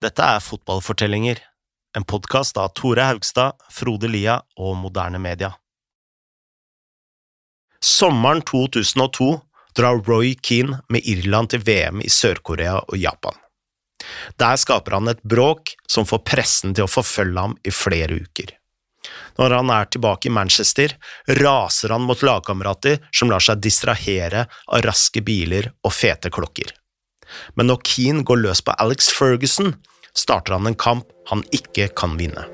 Dette er Fotballfortellinger, en podkast av Tore Haugstad, Frode Lia og Moderne Media. Sommeren 2002 drar Roy Keane med Irland til VM i Sør-Korea og Japan. Der skaper han et bråk som får pressen til å forfølge ham i flere uker. Når han er tilbake i Manchester, raser han mot lagkamerater som lar seg distrahere av raske biler og fete klokker. Men når Keane går løs på Alex Ferguson, starter han en kamp han ikke kan vinne.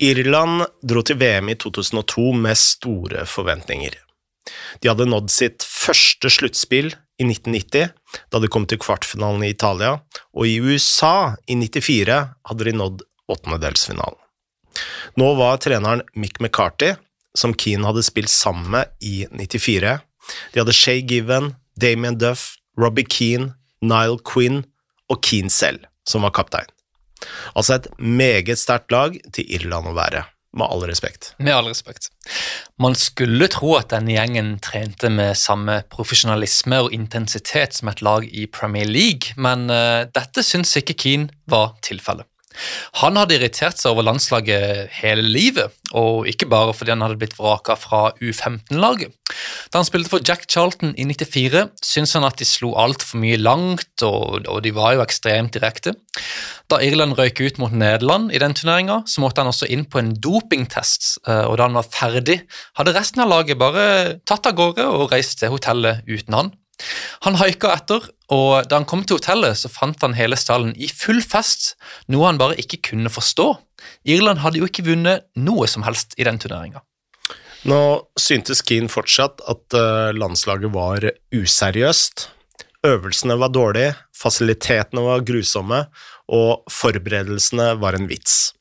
Irland dro til VM i 2002 med store forventninger. De hadde nådd sitt første sluttspill i 1990, da de kom til kvartfinalen i Italia, og i USA i 94 hadde de nådd åttendedelsfinalen. Nå var treneren Mick McCarthy, som Keane hadde spilt sammen med i 94. De hadde Shay Given, Damien Duff, Robbie Keane, Nile Quinn og Keane selv, som var kaptein. Altså et meget sterkt lag til Irland å være, med all respekt. Med all respekt. Man skulle tro at denne gjengen trente med samme profesjonalisme og intensitet som et lag i Premier League, men uh, dette syns ikke Keane var tilfellet. Han hadde irritert seg over landslaget hele livet, og ikke bare fordi han hadde blitt vraka fra U15-laget. Da han spilte for Jack Charlton i 94, syntes han at de slo altfor mye langt, og, og, de var jo ekstremt direkte. Da Irland røyk ut mot Nederland i den turneringa, så måtte han også inn på en dopingtest, eh, og da han var ferdig, hadde resten av laget bare tatt av gårde og reist til hotellet uten han. Han haika etter, og da han kom til hotellet, så fant han hele stallen i full fest, noe han bare ikke kunne forstå. Irland hadde jo ikke vunnet noe som helst i den turneringa. Nå syntes Keane fortsatt at eh, landslaget var useriøst. Øvelsene var dårlige, fasilitetene var grusomme, og forberedelsene var en vits.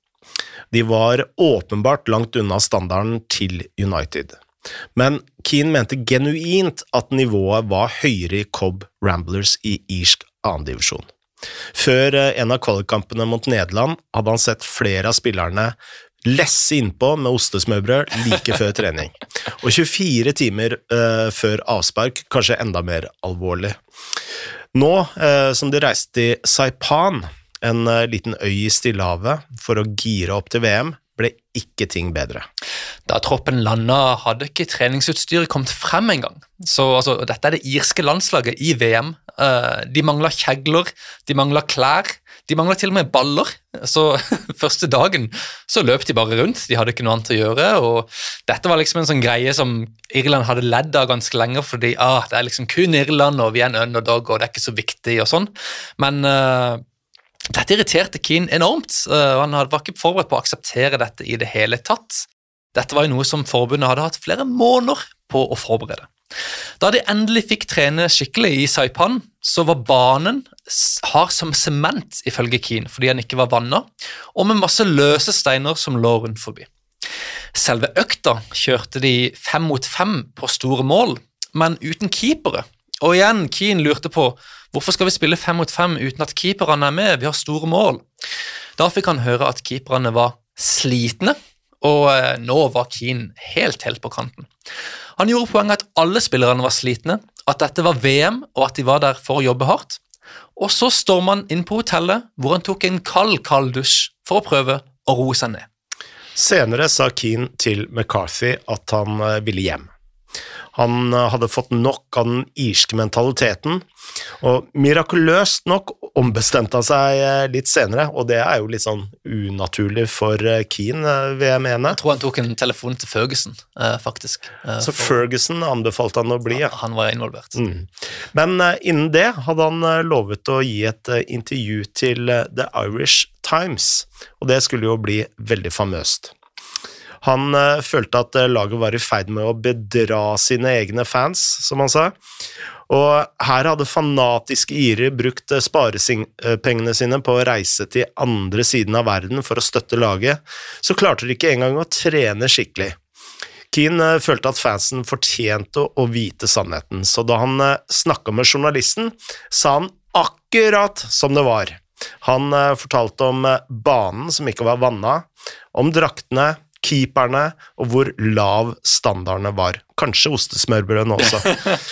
De var åpenbart langt unna standarden til United. Men Keane mente genuint at nivået var høyere i Cobb Ramblers i irsk andredivisjon. Før eh, en av kvalikkampene mot Nederland hadde han sett flere av spillerne lesse innpå med ostesmørbrød like før trening. Og 24 timer uh, før avspark kanskje enda mer alvorlig. Nå uh, som de reiste til Saipan, en uh, liten øy i Stillehavet, for å gire opp til VM, ikke ting bedre. Da troppen landa, hadde ikke treningsutstyret kommet frem engang. Så altså, dette er det irske landslaget i VM. Uh, de mangla kjegler, de mangla klær, de mangla til og med baller. Så første dagen så løp de bare rundt, de hadde ikke noe annet å gjøre. og Dette var liksom en sånn greie som Irland hadde ledd av ganske lenge, fordi ah, det er liksom kun Irland, og vi er en underdog, og det er ikke så viktig, og sånn. Men uh, dette irriterte Keane enormt, eh, og han var ikke forberedt på å akseptere dette i det hele tatt. Dette var jo noe som forbundet hadde hatt flere måneder på å forberede. Da de endelig fikk trene skikkelig i Saipan, så var banen hard som sement, ifølge Keane, fordi han ikke var vanna, og med masse løse steiner som lå rundt forbi. Selve økta kjørte de fem mot fem på store mål, men uten keepere. Og igjen, Keane lurte på Hvorfor skal vi spille fem mot fem uten at keeperne er med? Vi har store mål. Da fikk han høre at keeperne var slitne, og eh, nå var Keane helt, helt på kanten. Han gjorde poenget at alle spillerne var slitne, at dette var VM, og at de var der for å jobbe hardt. Og så storma han inn på hotellet, hvor han tok en kald, kald dusj for å prøve å roe seg ned. Senere sa Keane til McCarthy at han eh, ville hjem. Han eh, hadde fått nok av den irske mentaliteten, og mirakuløst nok ombestemte han seg eh, litt senere, og det er jo litt sånn unaturlig for eh, Keane, vil jeg mene. Jeg tror han tok en telefon til Ferguson, faktisk. Så Ferguson anbefalte han å bli, ja. Han var involvert. Mm. Men innen det hadde han lovet å gi et intervju til The Irish Times, og det skulle jo bli veldig famøst. Han uh, følte at eh, laget var i ferd med å bedra sine egne fans, som han sa. Og her hadde fanatiske irer brukt eh, sparepengene sine på å reise til andre siden av verden for å støtte laget, så klarte de ikke engang å trene skikkelig. Keane eh, følte at fansen fortjente å vite sannheten, så da han eh, snakka med journalisten, sa han akkurat som det var. Han eh, fortalte om banen som ikke var vanna, om draktene, keeperne og hvor lav standardene var. Kanskje ostesmørbrødene også.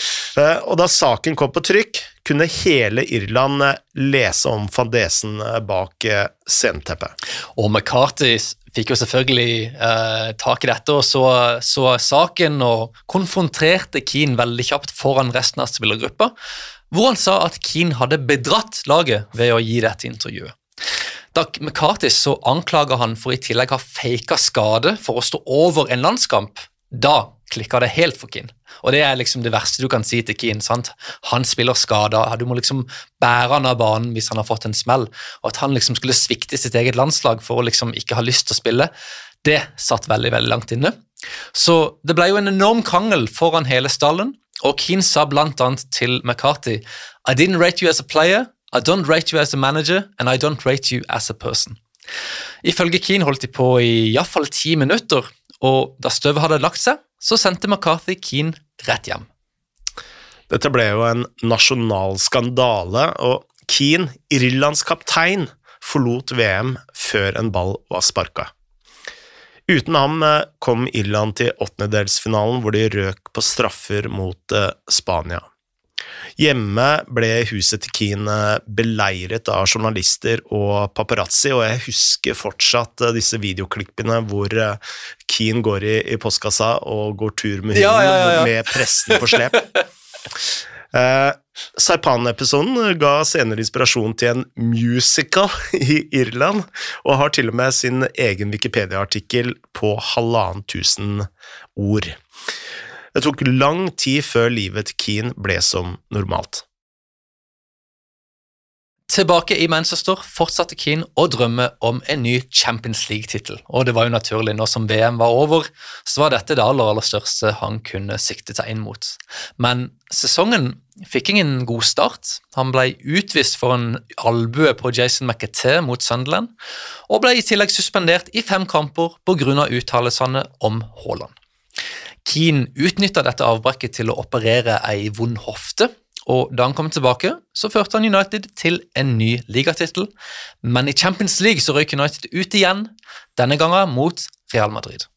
og da saken kom på trykk, kunne hele Irland lese om fadesen bak sceneteppet. Og McCarthy fikk jo selvfølgelig eh, tak i dette og så, så, saken og konfronterte Keane veldig kjapt foran resten av spillergruppa, hvor han sa at Keane hadde bedratt laget ved å gi dette intervjuet. Da McCartis så anklager han for i tillegg å ha faka skade for å stå over en landskamp. Da klikka det helt for Keane. Og det er liksom det verste du kan si til Keane. sant? Han spiller skada, du må liksom bære han av banen hvis han har fått en smell. Og at han liksom skulle svikte sitt eget landslag for å liksom ikke ha lyst til å spille, det satt veldig veldig langt inne. Så det ble jo en enorm krangel foran hele stallen, og Keane sa blant annet til McCarthy I didn't rate you as a player, I don't rate you as a manager, and I don't rate you as a person. Ifølge Keane holdt de på i iallfall ti minutter, og da støvet hadde lagt seg, så sendte McCarthy Keane rett hjem. Dette ble jo en nasjonal skandale, og Keane, Irlands kaptein, forlot VM før en ball var sparka. Uten ham eh, kom Irland til åttendedelsfinalen, hvor de røk på straffer mot eh, Spania. Hjemme ble huset til Keane beleiret av journalister og paparazzi, og jeg husker fortsatt eh, disse videoklippene hvor eh, Keane går i, i postkassa og går tur med hunden ja, ja, ja, med presten på slep. uh, Sarpan-episoden ga senere inspirasjon til en musical i Irland, og har til og med sin egen Wikipedia-artikkel på halvannen tusen ord. Det tok lang tid før livet til Keane ble som normalt. Tilbake i Manchester fortsatte Keane å drømme om en ny Champions League-tittel, og det var jo naturlig. Nå som VM var over, så var dette det aller, aller største han kunne sikte seg inn mot. Men sesongen fikk ingen god start. Han ble utvist for en albue på Jason McAtee mot Sunderland, og ble i tillegg suspendert i fem kamper pga. uttalelsene om Haaland. Keane utnytta dette avbrekket til å operere ei vond hofte, og da han kom tilbake, så førte han United til en ny ligatittel, men i Champions League så røyk United ut igjen, denne gangen mot Real Madrid.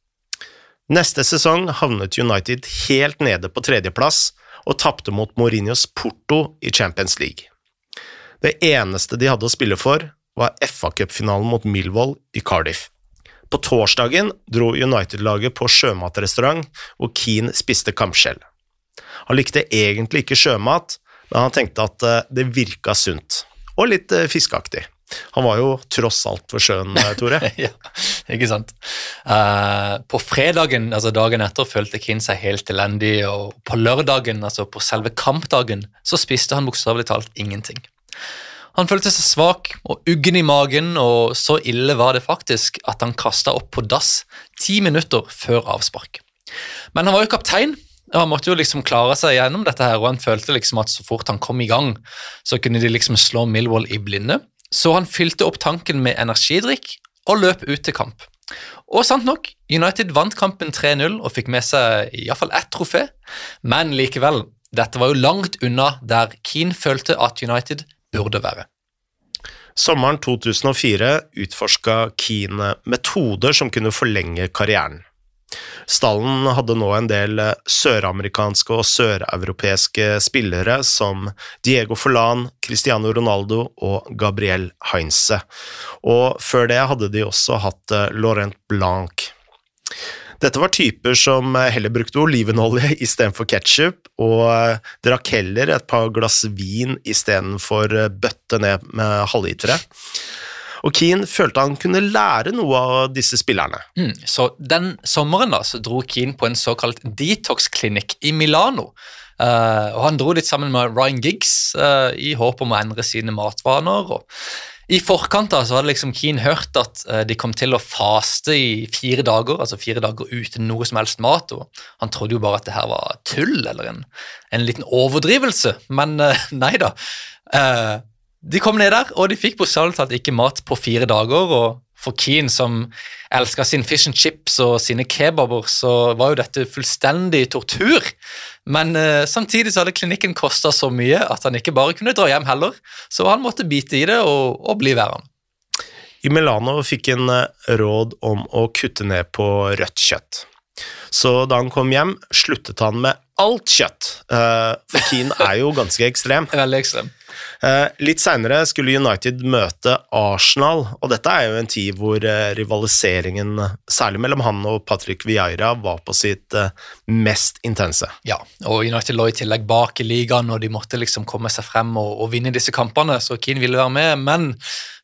Neste sesong havnet United helt nede på tredjeplass og tapte mot Mourinhos Porto i Champions League. Det eneste de hadde å spille for, var FA-cupfinalen mot Milvold i Cardiff. På torsdagen dro United-laget på sjømatrestaurant, hvor Keane spiste kamskjell. Han likte egentlig ikke sjømat, men han tenkte at eh, det virka sunt, og litt eh, fiskeaktig. Han var jo tross alt ved sjøen, eh, Tore. ja, ikke sant. Uh, på fredagen, altså dagen etter, følte Keane seg helt elendig, og på lørdagen, altså på selve kampdagen, så spiste han bokstavelig talt ingenting. Han følte seg svak og uggen i magen, og så ille var det faktisk at han kasta opp på dass ti minutter før avspark. Men han var jo kaptein, og han måtte jo liksom klare seg gjennom dette her, og han følte liksom at så fort han kom i gang, så kunne de liksom slå Millwall i blinde. Så han fylte opp tanken med energidrikk og løp ut til kamp. Og sant nok, United vant kampen 3-0 og fikk med seg iallfall ett trofé, men likevel, dette var jo langt unna der Keane følte at United burde være. Sommeren 2004 utforska Keane metoder som kunne forlenge karrieren. Stallen hadde nå en del søramerikanske og søreuropeiske spillere som Diego Forlan, Cristiano Ronaldo og Gabriel Heinze, og før det hadde de også hatt Laurent Blanc. Dette var typer som heller brukte olivenolje istedenfor ketsjup, og eh, drakk heller et par glass vin istedenfor eh, bøtte ned med halvlitere. Og Keane følte han kunne lære noe av disse spillerne. Mm, så Den sommeren da, så dro Keane på en såkalt detox-klinikk i Milano. Uh, og Han dro litt sammen med Ryan Giggs uh, i håp om å endre sine matvaner. og i forkant da, så hadde liksom Keane hørt at uh, de kom til å faste i fire dager, altså fire dager uten noe som helst mat. og Han trodde jo bare at det her var tull eller en, en liten overdrivelse, men uh, nei da. Uh, de kom ned der, og de fikk bokstavelig talt ikke mat på fire dager. og For Keane, som elska sin fish and chips og sine kebaber, så var jo dette fullstendig tortur. Men eh, samtidig så hadde klinikken kosta så mye at han ikke bare kunne dra hjem heller, så han måtte bite i det og, og bli værende. I Milano fikk han eh, råd om å kutte ned på rødt kjøtt. Så da han kom hjem, sluttet han med alt kjøtt, eh, for Keane er jo ganske ekstrem. Veldig ekstrem. Eh, litt seinere skulle United møte Arsenal, og dette er jo en tid hvor eh, rivaliseringen, særlig mellom han og Patrick Vieira, var på sitt eh, mest intense. Ja, og United lå i tillegg bak i ligaen, og de måtte liksom komme seg frem og, og vinne disse kampene, så Keane ville være med. Men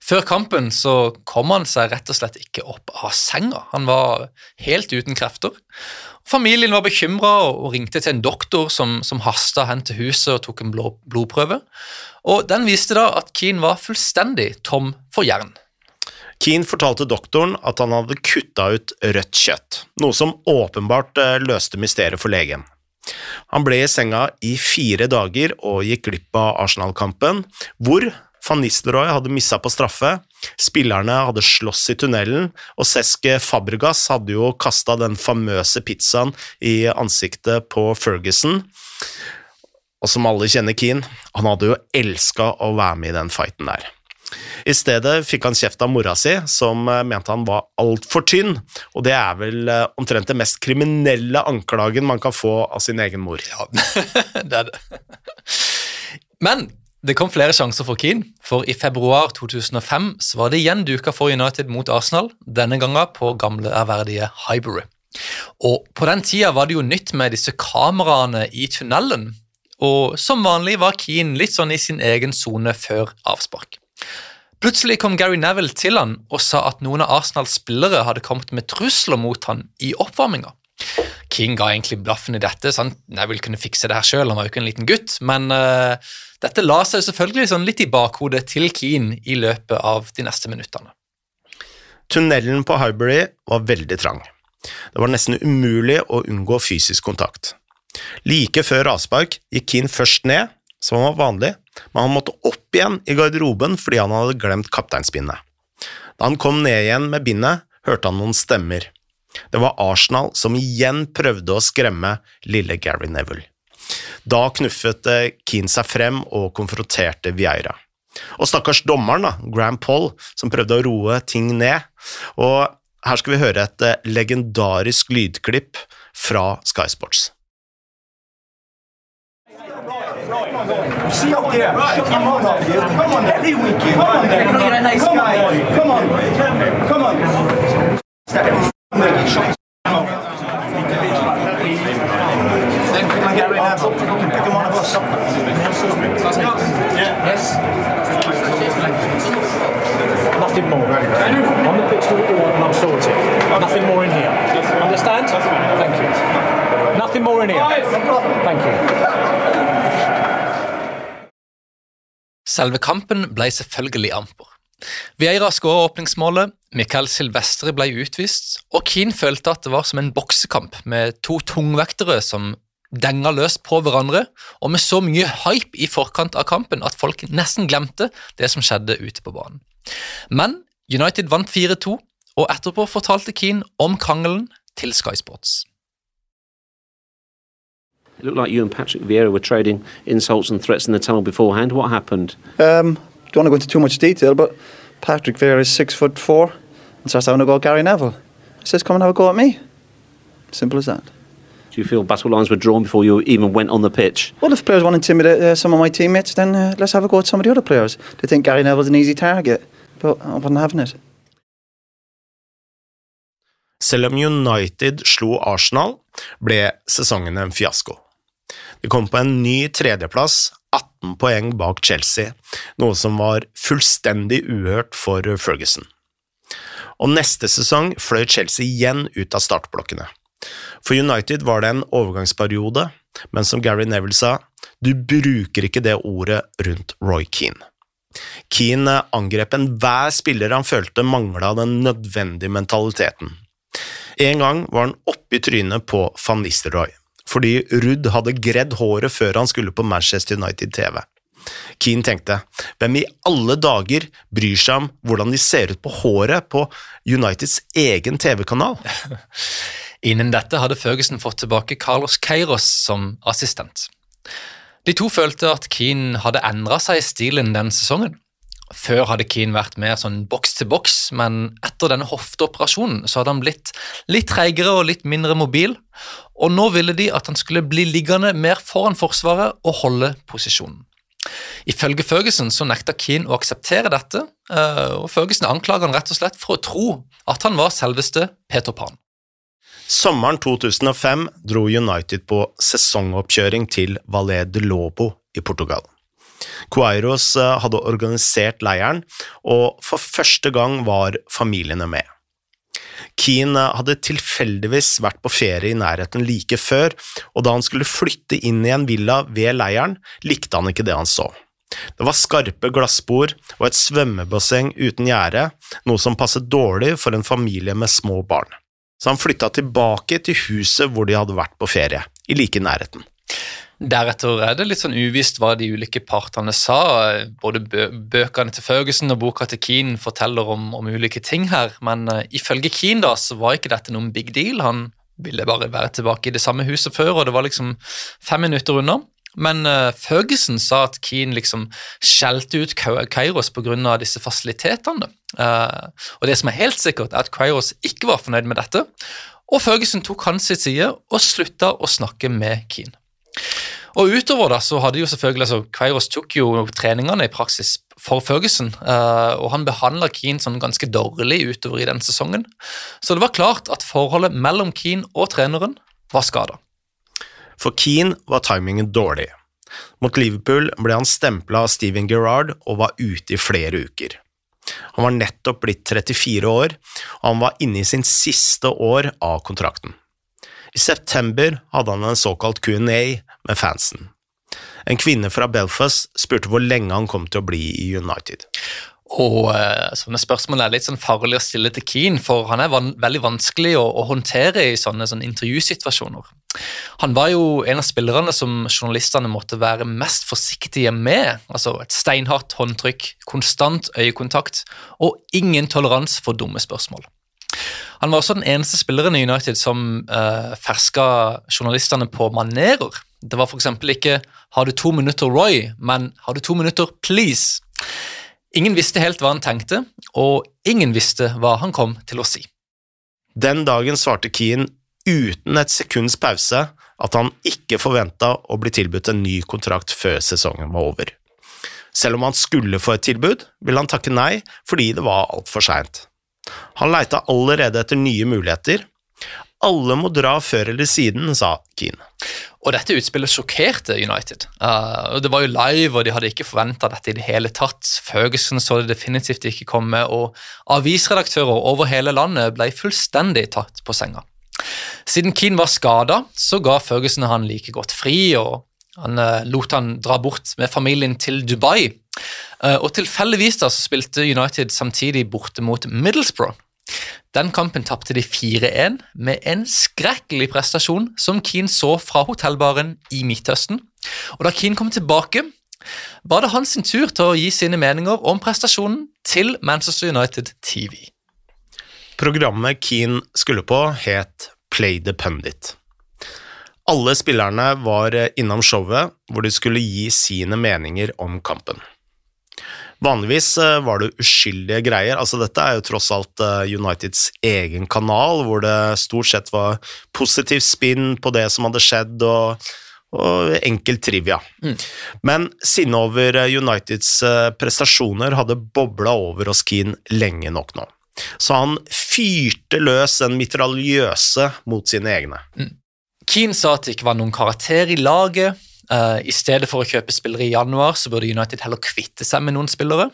før kampen så kom han seg rett og slett ikke opp av senga. Han var helt uten krefter. Familien var bekymra og ringte til en doktor som, som hasta hen til huset og tok en blodprøve. Og Den viste da at Keane var fullstendig tom for jern. Keane fortalte doktoren at han hadde kutta ut rødt kjøtt, noe som åpenbart eh, løste mysteriet for legen. Han ble i senga i fire dager og gikk glipp av Arsenal-kampen, hvor van Nistelrooy hadde missa på straffe, spillerne hadde slåss i tunnelen, og Seske Fabregas hadde jo kasta den famøse pizzaen i ansiktet på Ferguson. Og som alle kjenner Keane, han hadde jo elska å være med i den fighten der. I stedet fikk han kjeft av mora si, som eh, mente han var altfor tynn, og det er vel eh, omtrent det mest kriminelle anklagen man kan få av sin egen mor. Ja, det er det. Men det kom flere sjanser for Keane, for i februar 2005 så var det igjen duka for United mot Arsenal, denne gangen på gamle, ærverdige Highbury. Og På den tida var det jo nytt med disse kameraene i tunnelen, og som vanlig var Keane litt sånn i sin egen sone før avspark. Plutselig kom Gary Neville til han og sa at noen av Arsenals spillere hadde kommet med trusler mot han i oppvarminga. King ga egentlig blaffen i dette, så han Neville kunne fikse det her sjøl, han var jo ikke en liten gutt, men uh, dette la seg selvfølgelig sånn litt i bakhodet til Keane i løpet av de neste minuttene. Tunnelen på Highbury var veldig trang. Det var nesten umulig å unngå fysisk kontakt. Like før avspark gikk Keane først ned, som var vanlig, men han måtte opp igjen i garderoben fordi han hadde glemt kapteinsbindet. Da han kom ned igjen med bindet, hørte han noen stemmer. Det var Arsenal som igjen prøvde å skremme lille Gary Neville. Da knuffet Keane seg frem og konfronterte Vieira. Og stakkars dommeren, da, Graham Paul, som prøvde å roe ting ned. Og her skal vi høre et legendarisk lydklipp fra Sky Sports. See up there. Right. Come on, up here. Come on, every weekend. Come on, then. Come on, nice come guy. on, come on, come on. Then can I get right now? You can pick one of us. Yes. Nothing more. On the pitch to the wall and I'm sorted. Nothing more in here. Understand? Thank you. Nothing more in here. Thank you. Selve kampen ble selvfølgelig amper. Vieira skåra åpningsmålet, Michael Silvestre ble utvist, og Keane følte at det var som en boksekamp med to tungvektere som denga løs på hverandre, og med så mye hype i forkant av kampen at folk nesten glemte det som skjedde ute på banen. Men United vant 4-2, og etterpå fortalte Keane om krangelen til Sky Sports. It looked like you and Patrick Vieira were trading insults and threats in the tunnel beforehand. What happened? Um, don't want to go into too much detail, but Patrick Vieira is six foot four and starts having a go at Gary Neville. He says, "Come and have a go at me." Simple as that. Do you feel battle lines were drawn before you even went on the pitch? Well, if players want to intimidate uh, some of my teammates, then uh, let's have a go at some of the other players. They think Gary Neville's an easy target, but I wasn't having it. Selv om United slo Arsenal, ble sesongen en fiasko. De kom på en ny tredjeplass, 18 poeng bak Chelsea, noe som var fullstendig uhørt for Ferguson. Og neste sesong fløy Chelsea igjen ut av startblokkene. For United var det en overgangsperiode, men som Gary Neville sa, du bruker ikke det ordet rundt Roy Keane. Keane angrep enhver spiller han følte mangla den nødvendige mentaliteten. En gang var han oppe i trynet på van Nistelrooy fordi Rudd hadde gredd håret før han skulle på Manchester United TV. Keane tenkte, hvem i alle dager bryr seg om hvordan de ser ut på håret på Uniteds egen TV-kanal? Innen dette hadde Ferguson fått tilbake Carlos Keiros som assistent. De to følte at Keane hadde endra seg i stilen den sesongen. Før hadde Keane vært mer sånn boks til boks, men etter denne hofteoperasjonen så hadde han blitt litt treigere og litt mindre mobil, og nå ville de at han skulle bli liggende mer foran forsvaret og holde posisjonen. Ifølge Ferguson så nekta Keane å akseptere dette, eh, og Ferguson anklager han rett og slett for å tro at han var selveste Peter Pan. Sommeren 2005 dro United på sesongoppkjøring til Valé de Lobo i Portugal. Quairos eh, hadde organisert leiren, og for første gang var familiene med. Keane hadde tilfeldigvis vært på ferie i nærheten like før, og da han skulle flytte inn i en villa ved leiren, likte han ikke det han så. Det var skarpe glassbord og et svømmebasseng uten gjerde, noe som passet dårlig for en familie med små barn. Så han flytta tilbake til huset hvor de hadde vært på ferie, i like nærheten. Deretter er det litt sånn uvisst hva de ulike partene sa. Både bø bøkene til Ferguson og boka til Keane forteller om, om ulike ting her, men uh, ifølge Keane da, så var ikke dette noen big deal. Han ville bare være tilbake i det samme huset før, og det var liksom fem minutter unna. Men uh, Ferguson sa at Keane liksom skjelte ut Kairos pga. disse fasilitetene. Uh, og det som er helt sikkert, er at Kairos ikke var fornøyd med dette, og Ferguson tok hans side og slutta å snakke med Keane. Og utover da, så hadde jo selvfølgelig, altså Kveiros tok jo treningene i praksis for Ferguson, uh, og han behandla Keane sånn ganske dårlig utover i den sesongen. Så det var klart at forholdet mellom Keane og treneren var skada. For Keane var timingen dårlig. Mot Liverpool ble han stempla av Steven Gerrard og var ute i flere uker. Han var nettopp blitt 34 år, og han var inne i sin siste år av kontrakten. I september hadde han en såkalt Q&A med fansen. En kvinne fra Belfast spurte hvor lenge han kom til å bli i United. Og uh, sånne spørsmål er litt sånn farlig å stille til Keane, for han er van veldig vanskelig å, å, håndtere i sånne, sånne, intervjusituasjoner. Han var jo en av spillerne som journalistene måtte være mest forsiktige med. altså Et steinhardt håndtrykk, konstant øyekontakt og ingen toleranse for dumme spørsmål. Han var også den eneste spilleren i United som uh, ferska journalistene på manerer. Det var f.eks. ikke 'Har du to minutter, Roy?', men 'Har du to minutter, please?' Ingen visste helt hva han tenkte, og ingen visste hva han kom til å si. Den dagen svarte Keane uten et sekunds pause at han ikke forventa å bli tilbudt en ny kontrakt før sesongen var over. Selv om han skulle få et tilbud, ville han takke nei fordi det var altfor seint. Han leita allerede etter nye muligheter. Alle må dra før eller siden, sa Keane. Og dette utspillet sjokkerte United. Uh, det var jo live, og de hadde ikke forventa dette i det hele tatt. Ferguson så det definitivt ikke komme, og avisredaktører over hele landet ble fullstendig tatt på senga. Siden Keane var skada, så ga Ferguson han like godt fri, og han uh, lot han dra bort med familien til Dubai Uh, og Tilfeldigvis da så spilte United samtidig borte mot Middlesbrough. Den kampen tapte de 4-1 med en skrekkelig prestasjon som Keane så fra hotellbaren i Midtøsten. Og Da Keane kom tilbake, var det hans tur til å gi sine meninger om prestasjonen til Manchester United TV. Programmet Keane skulle på, het Play the Pundit. Alle spillerne var innom showet, hvor de skulle gi sine meninger om kampen. Vanligvis eh, var det uskyldige greier. altså Dette er jo tross alt eh, Uniteds egen kanal, hvor det stort sett var positiv spinn på det som hadde skjedd, og, og enkel trivia. Mm. Men sinnet over eh, Uniteds prestasjoner hadde bobla over hos Keane lenge nok nå. Så han fyrte løs en mitraljøse mot sine egne. Mm. Keane sa at det ikke var noen karakter i laget, Uh, I stedet for å kjøpe spillere i januar, så burde United heller kvitte seg med noen spillere.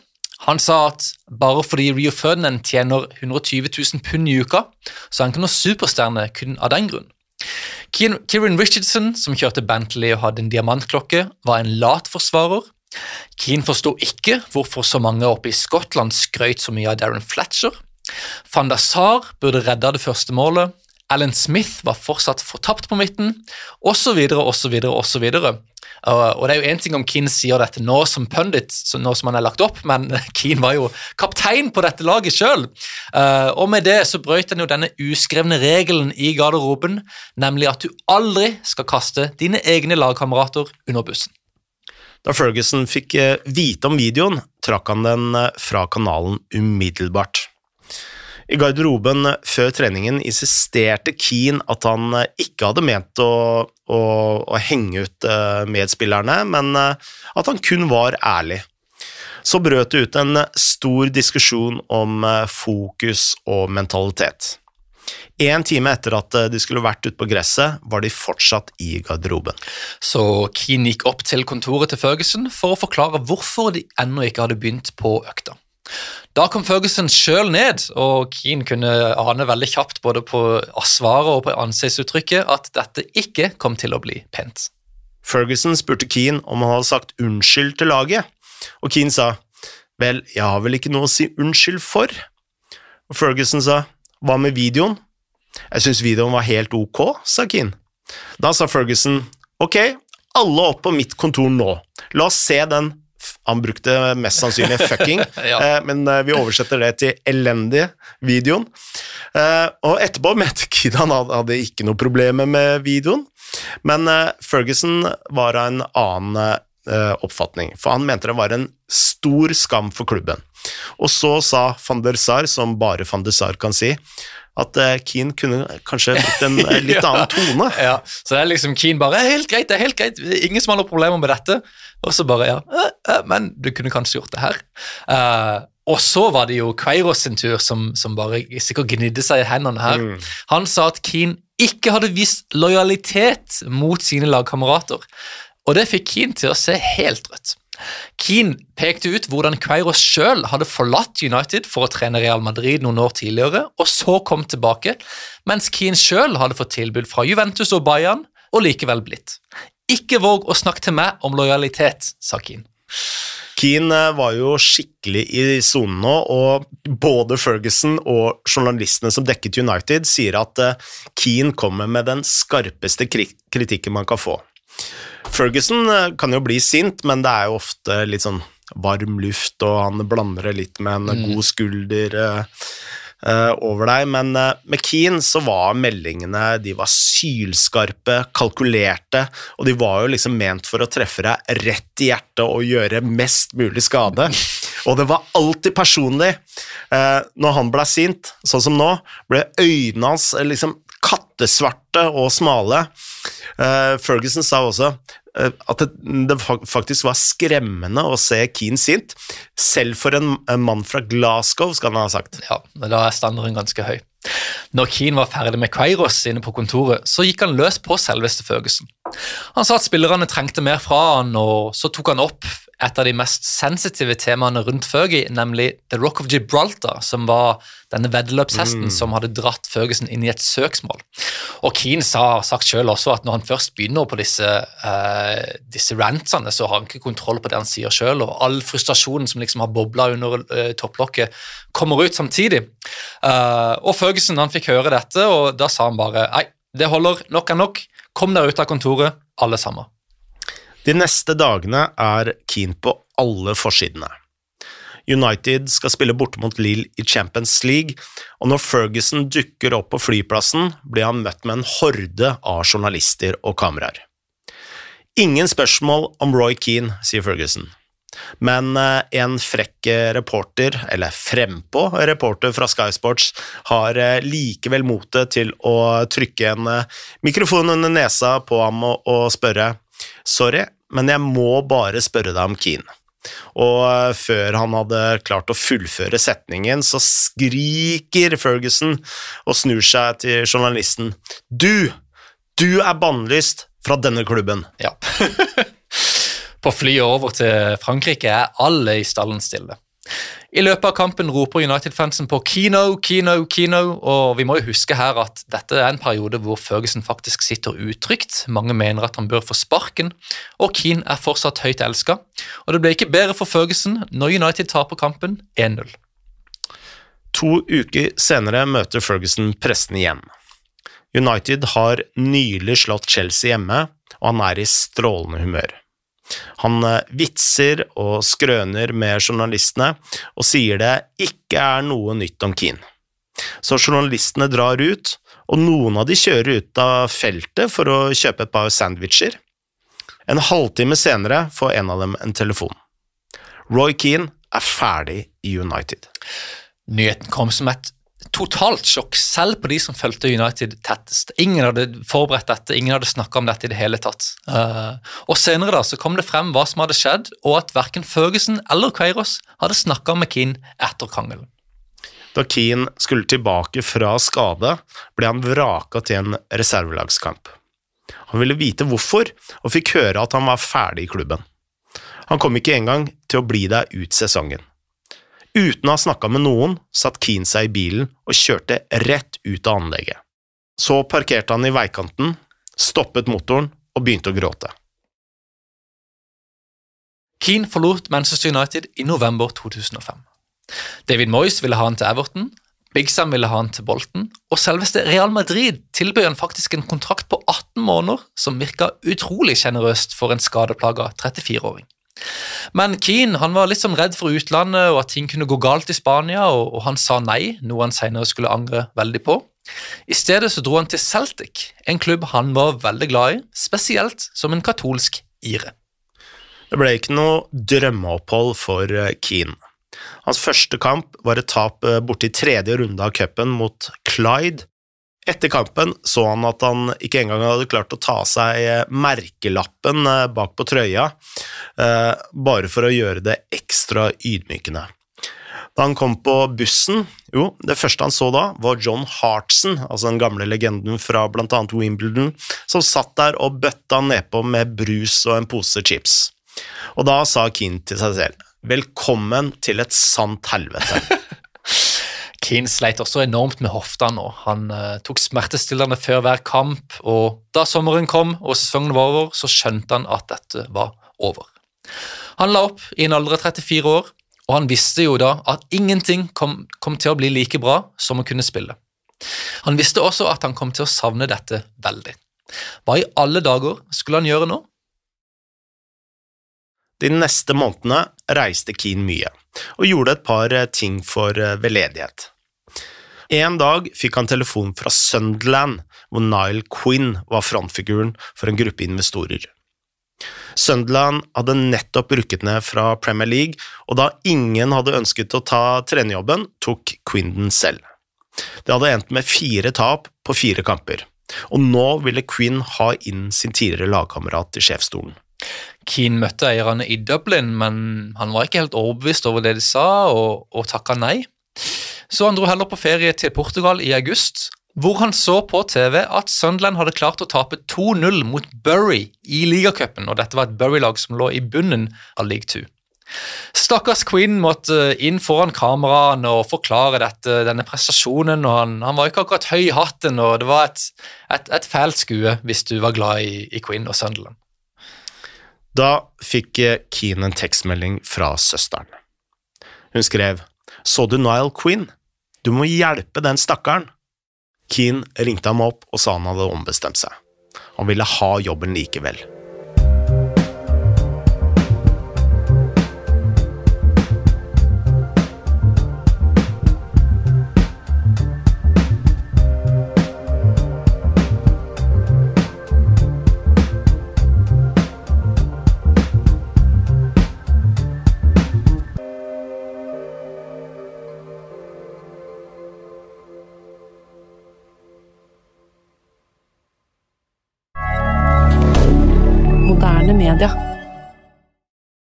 Han sa at bare fordi Rio Ferdinand tjener 120 000 pund i uka, så er han ikke noen superstjerne kun av den grunn. Kieran Richardson, som kjørte Bentley og hadde en diamantklokke, var en lat forsvarer. Keane forsto ikke hvorfor så mange oppe i Skottland skrøt så mye av Darren Fletcher. Van der Sar burde redda det første målet. Alan Smith var fortsatt fortapt på midten, osv., osv., osv. Og det er jo én ting om Keane sier dette nå som pundit, nå som han er lagt opp, men Keane var jo kaptein på dette laget sjøl. Og med det så brøt han jo denne uskrevne regelen i garderoben, nemlig at du aldri skal kaste dine egne lagkamerater under bussen. Da Ferguson fikk eh, vite om videoen, trakk han den eh, fra kanalen umiddelbart. I garderoben før treningen insisterte Keane at han eh, ikke hadde ment å, å, å henge ut medspillerne, men at han kun var ærlig. Så brøt det ut en stor diskusjon om fokus og mentalitet. En time etter at de skulle vært ute på gresset, var de fortsatt i garderoben. Så Keane gikk opp til kontoret til Ferguson for å forklare hvorfor de ennå ikke hadde begynt på økta. Da kom Ferguson sjøl ned, og Keane kunne ane veldig kjapt både på svaret og på ansiktsuttrykket at dette ikke kom til å bli pent. Ferguson spurte Keane om han hadde sagt unnskyld til laget, og Keane sa vel, jeg har vel ikke noe å si unnskyld for? Og Ferguson sa hva med videoen? Jeg syns videoen var helt ok, sa Keane. Da sa Ferguson ok, alle opp på mitt kontor nå. La oss se den han brukte mest sannsynlig fucking, ja. eh, men eh, vi oversetter det til elendige videoen. Eh, og etterpå mente Kid han hadde ikke noe problemer med videoen, men Ferguson var av en annen oppfatning, for han mente det var en stor skam for klubben. Og så sa van der Sar, som bare van der Sar kan si, at Keen Keane kunne kanskje blitt en litt litt annen tone. ja, Så det er liksom Keane bare Helt greit, det er helt greit, ingen som har noen problemer med dette. Og så bare Ja, uh, men du kunne kanskje gjort det her. og så var det jo Queiros sin tur, som, som bare sikkert gnidde seg i hendene her. Mm. Han sa at Keane ikke hadde vist lojalitet mot sine lagkamerater. Og det fikk Keane til å se helt rødt. Keane pekte ut hvordan Queiroz sjøl hadde forlatt United for å trene Real Madrid noen år tidligere, og så kom tilbake, mens Keane sjøl hadde fått tilbud fra Juventus og Bayern, og likevel blitt. Ikke våg å snakke til meg om lojalitet, sa Keane. Keane eh, var jo skikkelig i sonen nå, og både Ferguson og journalistene som dekket United, sier at eh, Keane kommer med den skarpeste kritikken man kan få. Ferguson eh, kan jo bli sint, men det er jo ofte litt sånn varm luft, og han blander det litt med en mm. god skulder uh, uh, over deg. Men med Keane så var meldingene de var sylskarpe, kalkulerte, og de var jo liksom ment for å treffe deg rett i hjertet og gjøre mest mulig skade. Og det var alltid personlig. når han ble sint, sånn som nå, ble øynene hans liksom kattesvarte og smale. Ferguson sa også uh, at det, det, faktisk var skremmende å se Keane sint, selv for en, en, mann fra Glasgow, skal han ha sagt. Ja, da er standarden ganske høy. Når Keane var ferdig med Queiros inne på kontoret, så gikk han løs på selveste Ferguson. Han sa at spillerne trengte mer fra han, og så tok han opp et av de mest sensitive temaene rundt Fergie, nemlig The Rock of Gibraltar, som var denne veddeløpshesten mm. som hadde dratt Ferguson inn i et søksmål. Og Keane sa, sagt selv også at når han først begynner på disse, eh, disse rantsene, så har han ikke kontroll på det han sier selv, og all frustrasjonen som liksom har bobla under eh, topplokket, kommer ut samtidig. Eh, og Ferguson han fikk høre dette, og da sa han bare nei, det holder, nok er nok, kom dere ut av kontoret, alle sammen. De neste dagene er Keane på alle forsidene. United skal spille borte mot Lill i Champions League, og når Ferguson dukker opp på flyplassen, blir han møtt med en horde av journalister og kameraer. Ingen spørsmål om Roy Keane, sier Ferguson. Men eh, en frekk reporter, eller frempå reporter fra Sky Sports, har eh, likevel motet til å trykke en eh, mikrofon under nesa på ham og spørre Sorry, men jeg må bare spørre deg om Keane. Og eh, før han hadde klart å fullføre setningen, så skriker Ferguson og snur seg til journalisten. Du! Du er bannlyst fra denne klubben. Ja. På flyet over til Frankrike er alle i stallen stille. I løpet av kampen roper United-fansen på Kino, Kino, Kino, og vi må jo huske her at dette er en periode hvor Ferguson faktisk sitter utrygt. Mange mener at han bør få sparken, og Keane er fortsatt høyt elska. Og det ble ikke bedre for Ferguson når United taper kampen 1-0. To uker senere møter Ferguson pressen igjen. United har nylig slått Chelsea hjemme, og han er i strålende humør. Han eh, vitser og skrøner med journalistene og sier det ikke er noe nytt om Keane. Så journalistene drar ut, og noen av de kjører ut av feltet for å kjøpe et par sandwicher. En halvtime senere får en av dem en telefon. Roy Keane er ferdig i United. Nyheten kom som et totalt sjokk, selv på de som fulgte United tettest. Ingen hadde forberedt dette, ingen hadde snakka om dette i det hele tatt. Uh, og Senere da så kom det frem hva som hadde skjedd, og at verken Føgesen eller Queiroz hadde snakka med Keane etter krangelen. Da Keane skulle tilbake fra skade, ble han vraka til en reservelagskamp. Han ville vite hvorfor, og fikk høre at han var ferdig i klubben. Han kom ikke engang til å bli der ut sesongen. Uten å ha snakka med noen, satt Keane seg i bilen og kjørte rett ut av anlegget. Så parkerte han i veikanten, stoppet motoren og begynte å gråte. Keane forlot Manchester United i november 2005. David Moyes ville ha han til Everton, Big Sam ville ha han til Bolton, og selveste Real Madrid tilbød han faktisk en kontrakt på 18 måneder som virka utrolig sjenerøst for en skadeplaga 34-åring. Men Keane han var litt sånn redd for utlandet og at ting kunne gå galt i Spania, og, og han sa nei, noe han senere skulle angre veldig på. I stedet så dro han til Celtic, en klubb han var veldig glad i, spesielt som en katolsk ire. Det ble ikke noe drømmeopphold for eh, Keane. Hans første kamp var et tap borti borte i tredje runde av cupen mot Clyde, etter kampen så han at han ikke engang hadde klart å ta seg eh, merkelappen eh, bak på trøya, eh, bare for å gjøre det ekstra ydmykende. Da han kom på bussen, jo, det første han så da, var John Hartson, altså den gamle legenden fra annet Wimbledon, som satt der og bøtta nedpå med brus og en pose chips. Og da sa Keane til seg selv, velkommen til et sant helvete. Keane sleit også enormt med hofta nå. Han uh, tok smertestillende før hver kamp, og da sommeren kom og sesongen var over, så skjønte han at dette var over. Han la opp i en alder av 34 år, og han visste jo da at ingenting kom, kom til å bli like bra som å kunne spille. Han visste også at han kom til å savne dette veldig. Hva i alle dager skulle han gjøre nå? De neste månedene reiste Keane mye, og gjorde et par eh, ting for eh, veldedighet. En dag fikk han telefon fra Sunderland, hvor Nile Quinn var frontfiguren for en gruppe investorer. Sunderland hadde nettopp rukket ned fra Premier League, og da ingen hadde ønsket å ta trenerjobben, tok Quinn den selv. Det hadde endt med fire tap på fire kamper, og nå ville Quinn ha inn sin tidligere lagkamerat i sjefsstolen. Keane møtte eierne i Dublin, men han var ikke helt overbevist over det de sa, og, og takka nei. Så han dro heller på ferie til Portugal i august, hvor han så på TV at Sunderland hadde klart å tape 2-0 mot Bury i ligacupen, og dette var et Bury-lag som lå i bunnen av league 2. Stakkars Queen måtte inn foran kameraene og forklare dette, denne prestasjonen. og han, han, var ikke akkurat høy i hatten, og det var et, et, et fælt skue hvis du var glad i, i Queen og Sunderland. Da fikk Keane en tekstmelding fra søsteren. Hun skrev så du Nile Quinn? Du må hjelpe den stakkaren. Keane ringte ham opp og sa han hadde ombestemt seg. Han ville ha jobben likevel.